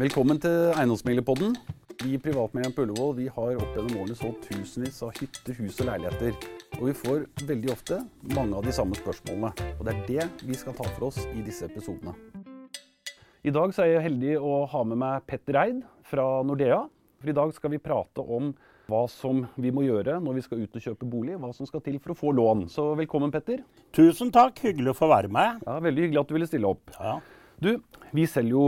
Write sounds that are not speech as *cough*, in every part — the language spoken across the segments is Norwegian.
Velkommen til Eiendomsmeglerpodden. Vi i Privatmeglerne på Ullevål vi har opp gjennom årene solgt tusenvis av hytter, hus og leiligheter. Og vi får veldig ofte mange av de samme spørsmålene. Og det er det vi skal ta for oss i disse episodene. I dag så er jeg heldig å ha med meg Petter Eid fra Nordea. For i dag skal vi prate om hva som vi må gjøre når vi skal ut og kjøpe bolig. Hva som skal til for å få lån. Så velkommen, Petter. Tusen takk. Hyggelig å få være med. Ja, Veldig hyggelig at du ville stille opp. Ja. Du, vi selger jo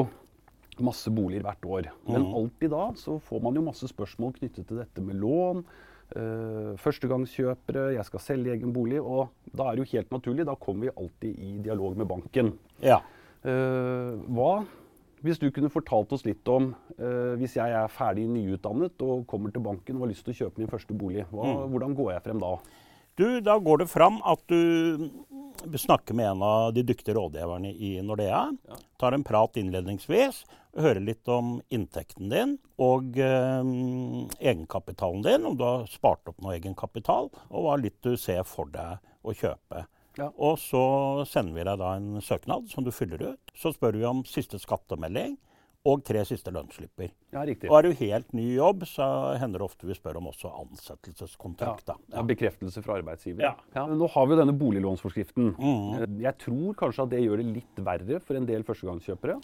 masse boliger hvert år. Men Mhm. alltid da så får man jo masse spørsmål knyttet til dette med lån. Uh, førstegangskjøpere, jeg skal selge egen bolig. Og da er det jo helt naturlig, da kommer vi alltid i dialog med banken. ja. Uh, hva, hvis du kunne fortalt oss litt om uh, hvis jeg er ferdig nyutdannet og kommer til banken og har lyst til å kjøpe min første bolig, hva, Mm. hvordan går jeg frem da? Du, da går det fram at du snakker med en av de dyktige rådgiverne i Nordea. Tar en prat innledningsvis. Hører litt om inntekten din og eh, egenkapitalen din. Om du har spart opp noe egenkapital, og hva litt du ser for deg å kjøpe. Ja. Og så sender vi deg da en søknad som du fyller ut. Så spør vi om siste skattemelding og tre siste lønnsslipper. Ja, riktig. Og er du helt ny i jobb, så hender det ofte vi spør om også ansettelseskontrakt. da. Ja, bekreftelse fra arbeidsgiver. Ja. men nå har vi jo denne boliglånsforskriften. Mhm. Eh, Jeg tror kanskje at det gjør det litt verre for en del førstegangskjøpere.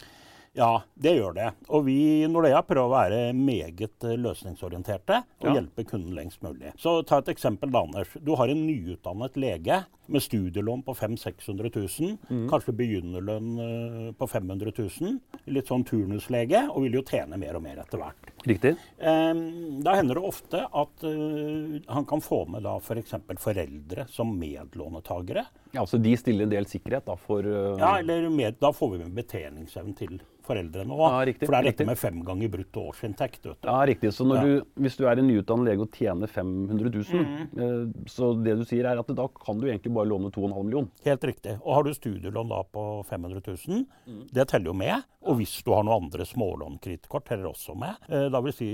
Ja, det gjør det. Og vi i Nordea prøver å være meget eh, løsningsorienterte og Ja. hjelpe kunden lengst mulig. Så ta et eksempel, da, Anders. Du har en nyutdannet lege med studielån på 500 000-600 000. Kanskje begynnerlønn eh, på 500 000. Litt sånn turnuslege, og vil jo tjene mer og mer etter hvert. Riktig. Eh, Da hender det ofte at eh, han kan få med da f.eks. For foreldre som medlånetagere. Ja, så de stiller en del sikkerhet da for eh, Ja, eller med, Da får vi med betjeningsevnen til foreldrene òg. Ja, riktig, For det er riktig. med fem ganger brutto årsinntekt. Ja, riktig. Så når Ja. du, hvis du er en nyutdannet lege og tjener 500 000, Mhm. eh, så det du sier er at da kan du egentlig bare låne 2,5 millioner. Helt riktig. Og har du studielån da på 500 000, Mm. det teller jo med. Og hvis du har noen andre smålånkredittkort, teller også med. Da vil si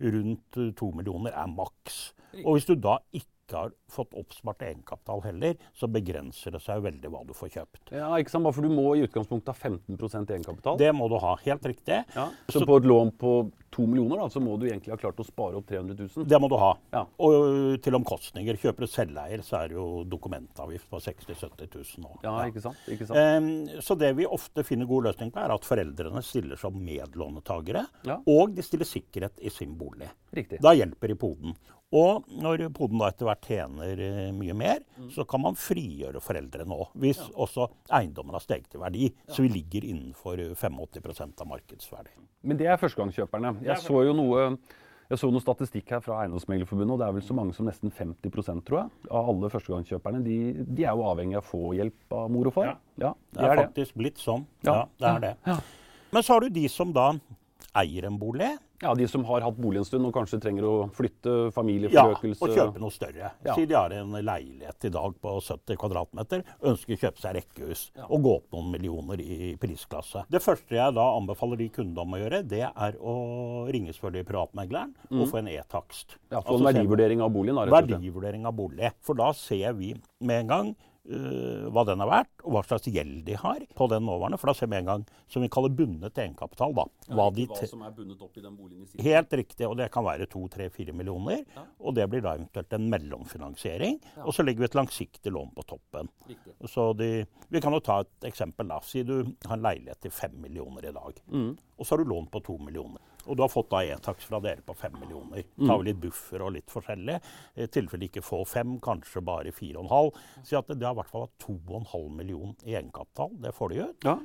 rundt eh, to millioner er maks. Og hvis du da ikke har fått oppspart egenkapital heller, så begrenser det seg veldig hva du får kjøpt. Ja, ikke sant? For du må i utgangspunktet ha 15% egenkapital. Det må du ha. Helt riktig. Ja. Så på et lån på 2 millioner da, så må du egentlig ha klart å spare opp 300 000. Det må du ha. Ja. Og ø, til omkostninger. Kjøper du selveier, så er det jo dokumentavgift på 60 000-70 000 nå. Ja, ikke sant? Ikke sant? Um, så det vi ofte finner god løsning på, er at foreldrene stiller som medlånetagere. Ja. Og de stiller sikkerhet i sin bolig. Riktig. Da hjelper i poden. Og når poden da etter hvert tjener eh, mye mer, Mm. så kan man frigjøre foreldrene òg. Hvis også eiendommen har steget i verdi. Så vi ligger innenfor eh, 85% av markedsverdi. Men det er førstegangskjøperne. Jeg så jo noe jeg så noe statistikk her fra Eiendomsmeglerforbundet, og det er vel så mange som nesten 50 tror jeg, av alle førstegangskjøperne. De, de er jo avhengig av å få hjelp av mor og far. Ja, Det de er er det. faktisk blitt sånn. Ja. Ja, det er det. Ja. Men så har du de som da eier en bolig. Ja, De som har hatt bolig en stund og kanskje trenger å flytte, Ja, og kjøpe noe større. Ja. Si de har en leilighet i dag på 70 kvm, ønsker å kjøpe seg rekkehus og gå opp noen millioner i prisklasse. Det første jeg da anbefaler de kundene om å gjøre, det er å ringe selvfølgelig privatmegleren og få en e-takst. Mm. Ja, Få Altså, en verdivurdering av boligen. Verdivurdering av bolig. For da ser vi med en gang øh, hva den er verdt, og hva slags gjeld de har på den nåværende. For da ser vi en gang, som vi kaller bundet egenkapital, da. hva de hva som er bundet opp i den boligen i siden. Helt riktig, og det kan være to, tre, fire millioner. Og det blir da eventuelt en mellomfinansiering. Og så legger vi et langsiktig lån på toppen. Så de, vi kan jo ta et eksempel. da. Si du har en leilighet til fem millioner i dag. Og så har du lån på to millioner. Og du har fått da e-takst fra dere på fem millioner. Tar vel litt buffer og litt forskjellig. I tilfelle ikke få fem, kanskje bare fire og en halv. Si at det har i hvert fall to og en halv million i egenkapital. Det får de ut. Ja.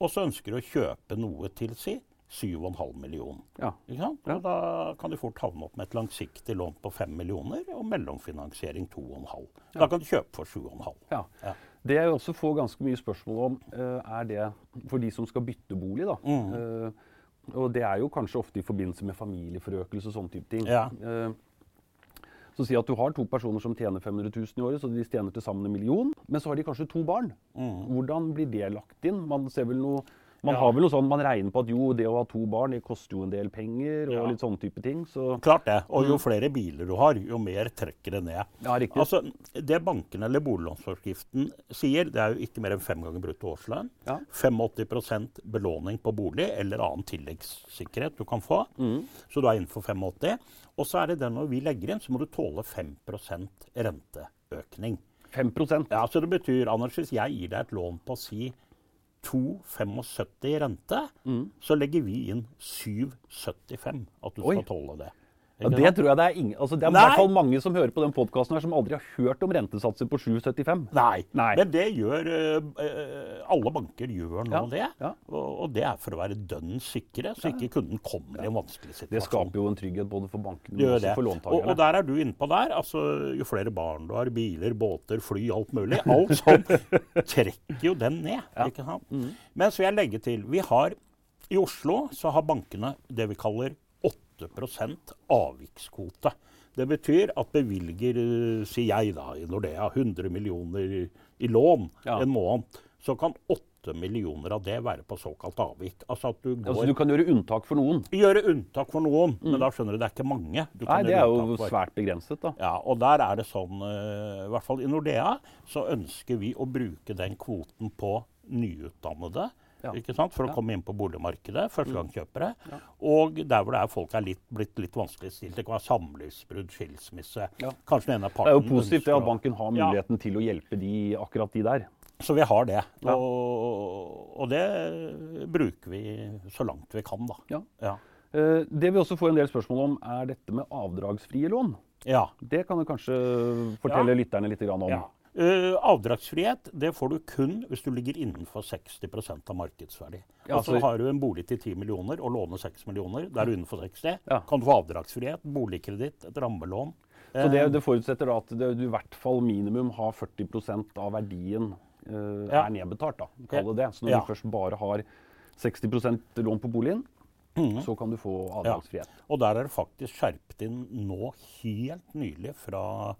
Og så ønsker du å kjøpe noe til si 7,5 millioner. Ja. Og da kan du fort havne opp med et langsiktig lån på 5 millioner og mellomfinansiering 2,5. Da kan du kjøpe for 7,5. Ja. Ja. Det jeg også får ganske mye spørsmål om, eh, er det for de som skal bytte bolig. da. Mm. Og det er jo kanskje ofte i forbindelse med familieforøkelse og sånne type ting. Ja. Eh, så si at du har to personer som tjener 500 000 i året, så de tjener til sammen en million. Men så har de kanskje to barn. Mm. Hvordan blir det lagt inn? Man ser vel noe Man har vel noe sånn, man regner på at jo, det å ha to barn det koster jo en del penger, og Ja. litt sånne type ting. Så Klart det. Og jo flere biler du har, jo mer trekker det ned. Ja, riktig. Altså, Det banken eller boliglånsforskriften sier, det er jo ikke mer enn fem ganger brutto årslønn. Ja. 85% belåning på bolig eller annen tilleggssikkerhet du kan få. Mm. Så du er innenfor 85. Og så er det det når vi legger inn, så må du tåle 5% renteøkning. 5% Ja, så det betyr, Anders, hvis jeg gir deg et lån på si 2,75 i rente, Mm. så legger vi inn 7,75 at du Oi. skal tåle det. Ja, det tror jeg det er ingen altså Det er i hvert fall mange som hører på den podkasten som aldri har hørt om rentesatser på 7,75. Nei. Nei. Men det gjør eh, eh, Alle banker gjør nå Ja, det. ja. Og, og det er for å være dønn sikre, så ikke kunden kommer i en vanskelig situasjon. Det skaper jo en trygghet både for bankene og også for Og, låntakerne. og der er du inne på der. altså Jo flere barn du har, biler, båter, fly, alt mulig. Alt *laughs* sånt trekker jo den ned. ikke sant? Mm. Men så vil jeg legge til vi har, I Oslo så har bankene det vi kaller 8 avvikskvote. Det betyr at bevilger, eh, sier jeg da, i Nordea 100 millioner i lån Ja. en måned, så kan 8 millioner av det være på såkalt avvik. Altså at du går Altså, du kan gjøre unntak for noen. Gjøre unntak for noen, men da skjønner du det er ikke mange. du Mm. Nei, det er jo svært begrenset, da. Ja, og der er det sånn, eh, i hvert fall i Nordea, så ønsker vi å bruke den kvoten på nyutdannede. Ja. Ikke sant? For å komme inn på boligmarkedet, førstegangskjøpere. Og der hvor det er folk er litt, blitt litt vanskelig stilt. Det kan være samlivsbrudd, skilsmisse. Ja. Kanskje den ene parten Det er jo positivt ønsker at banken har Ja. muligheten til å hjelpe de, akkurat de der. Så vi har det. Ja. Og, og det bruker vi så langt vi kan, da. Ja. Ja. Eh, Det vi også får en del spørsmål om, er dette med avdragsfrie lån. ja. Det kan du kanskje fortelle Ja. lytterne litt om. Ja. Eh, avdragsfrihet det får du kun hvis du ligger innenfor 60% av markedsverdi. Ja, altså så- Har du en bolig til 10 millioner og låner 6 millioner, da er du innenfor 60. Ja. Kan du få avdragsfrihet, boligkreditt, et rammelån. Så det, Eh, det forutsetter da at du i hvert fall minimum har 40% av verdien uh, Ja. er nedbetalt, da. Kall det det. Så når du først bare har 60% lån på boligen, Mhm. så kan du få avdragsfrihet. Og der er det faktisk skjerpet inn nå helt nylig fra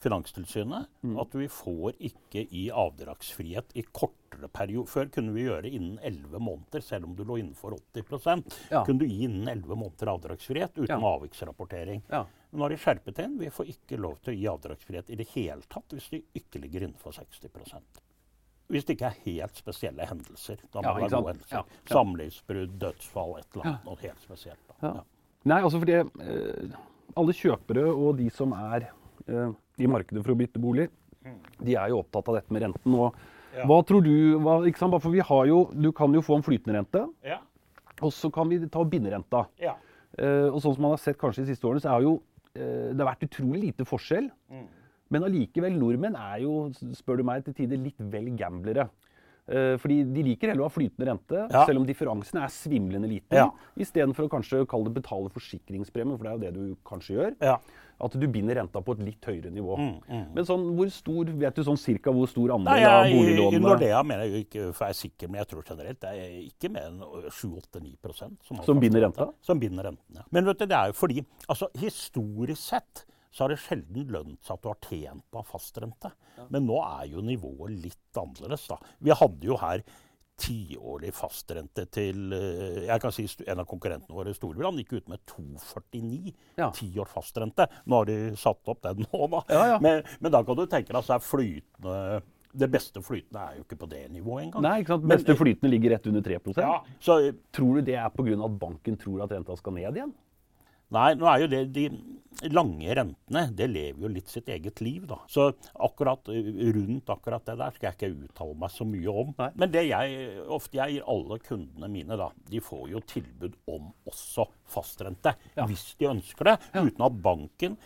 Finanstilsynet Mm. at vi får ikke i avdragsfrihet i kortere periode. Før kunne vi gjøre innen 11 måneder, selv om du lå innenfor 80 Ja. Kunne du gi innen 11 måneder avdragsfrihet uten Ja. avviksrapportering. Ja. Nå har de skjerpet inn. Vi får ikke lov til å gi avdragsfrihet i det hele tatt hvis de ikke ligger innenfor 60 Hvis det ikke er helt spesielle hendelser. Da må Ja, det være gode hendelser. Ja, ja. Samlivsbrudd, dødsfall, et eller annet. Noe helt spesielt. Nei, altså fordi eh, alle kjøpere og de som er eh, i markedet for å bytte bolig, de er jo opptatt av dette med renten. Og hva tror du hva, ikke sant? For vi har jo, Du kan jo få en flytende rente, Ja. og så kan vi ta binderenta. Ja. Eh, og sånn som man har sett kanskje de siste årene, så er jo eh, det har vært utrolig lite forskjell. Men allikevel, nordmenn er jo, spør du meg, til tider litt vel gamblere. Eh, fordi de liker heller å ha flytende rente, Ja. selv om differansen er svimlende liten. Ja. Istedenfor å kanskje kalle det betale forsikringspremie, for det er jo det du kanskje gjør. Ja. At du binder renta på et litt høyere nivå. Mm, mm. Men sånn, hvor stor, vet du sånn cirka hvor stor andel av boliglånene I Nordea mener jeg jo ikke, for jeg er sikker, men jeg tror generelt det er ikke mer enn 7-8-9 som, Som binder renta? Som binder renten, ja. Men vet du, det er jo fordi altså, historisk sett så har det sjelden lønt seg at du har tjent på fastrente. Men nå er jo nivået litt annerledes. da. Vi hadde jo her tiårig fastrente til eh, jeg kan si En av konkurrentene våre, Storebrand, gikk ut med 2,49. Ja. Ti år fastrente. Nå har de satt opp den nå, da. Ja, ja. Men, men da kan du tenke deg så er flytende Det beste flytende er jo ikke på det nivået engang. Nei, ikke sant? Men- Beste flytende ligger rett under 3 Ja, så Tror du det er pga. at banken tror at renta skal ned igjen? Nei, nå er jo det de lange rentene det lever jo litt sitt eget liv, da. Så akkurat rundt akkurat det der skal jeg ikke uttale meg så mye om. Nei. Men det jeg ofte jeg gir alle kundene mine, da, de får jo tilbud om også fastrente. Ja. Hvis de ønsker det. Uten at banken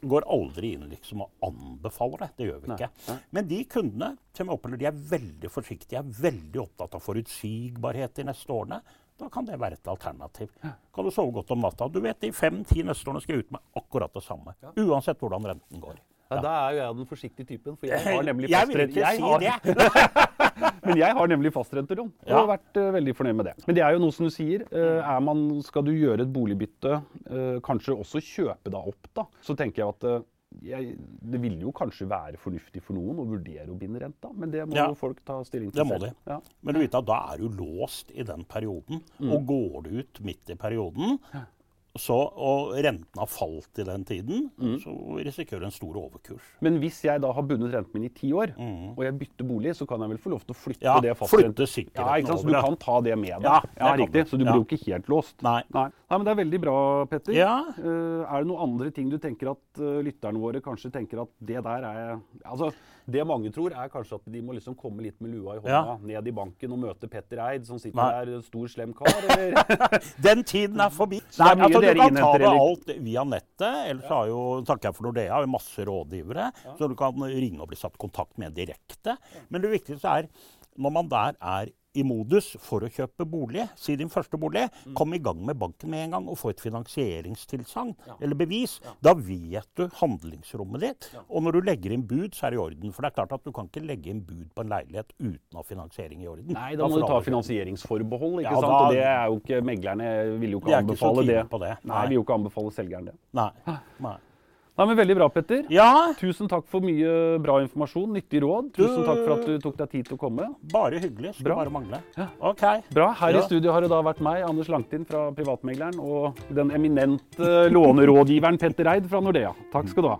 går aldri inn liksom og anbefaler det. Det gjør vi Nei, ikke. nei. Men de kundene som jeg opplever, de er veldig forsiktige, er veldig opptatt av forutsigbarhet de neste årene. Da kan det være et alternativ. Kan du sove godt om natta? Du vet, De fem-ti neste årene skal jeg ut med akkurat det samme. Uansett hvordan renten går. Ja, Da er jo jeg den forsiktige typen, for jeg har nemlig Jeg vil ikke Jeg si har- det. *laughs* Men jeg har nemlig fastrentelån og Ja. har vært uh, veldig fornøyd med det. Men det er jo noe som du sier. Uh, er man, skal du gjøre et boligbytte, uh, kanskje også kjøpe deg opp, da, så tenker jeg at jeg, det vil jo kanskje være fornuftig for noen å vurdere å binde renta, men det må Ja. jo folk ta stilling til Det må de. Ja. Men du vet at da er du låst i den perioden. Og går du ut midt i perioden, så, og renten har falt i den tiden, så risikerer du en stor overkurs. Men hvis jeg da har bundet renten min i ti år, og jeg bytter bolig, så kan jeg vel få lov til å flytte Ja, det flytte sikkerheten Ja, ikke sant? Så du kan ta det med deg. Ja, ja riktig. Så du blir jo ikke helt låst. Nei. Nei, men Det er veldig bra, Petter. Ja. Uh, er det noen andre ting du tenker at uh, lytterne våre kanskje tenker at det der er Altså, Det mange tror, er kanskje at de må liksom komme litt med lua i hånda ned i banken og møte Petter Eid, som sitter Nei. der, stor, slem kar. Eller? *laughs* Den tiden er forbi. Så det dere altså, du kan ta det alt via nettet. Ellers har jo, takker jeg for Nordea, har jo masse rådgivere. Så du kan ringe og bli satt i kontakt med direkte. Men det viktigste er, når man der er i modus for å kjøpe bolig, si din første bolig, Mm. kom i gang med banken med en gang og få et finansieringstilsagn eller bevis. Da vet du handlingsrommet ditt. Og når du legger inn bud, så er det i orden. For det er klart at du kan ikke legge inn bud på en leilighet uten å ha finansiering i orden. Nei, da må du ta finansieringsforbehold, ikke Ja, sant? da- Og det er jo ikke Meglerne vil jo ikke anbefale ikke det. det. Nei, Nei. vil jo ikke anbefale selgeren det. Nei. Nei. Nei, men Veldig bra, Petter. Ja, Tusen takk for mye bra informasjon, nyttig råd. Tusen takk for at du tok deg tid til å komme. bare hyggelig. Skulle bare mangle. OK. Bra. Her i studio har det da vært meg, Anders Langtind fra Privatmegleren, og den eminente lånerådgiveren Petter Eid fra Nordea. Takk skal du ha.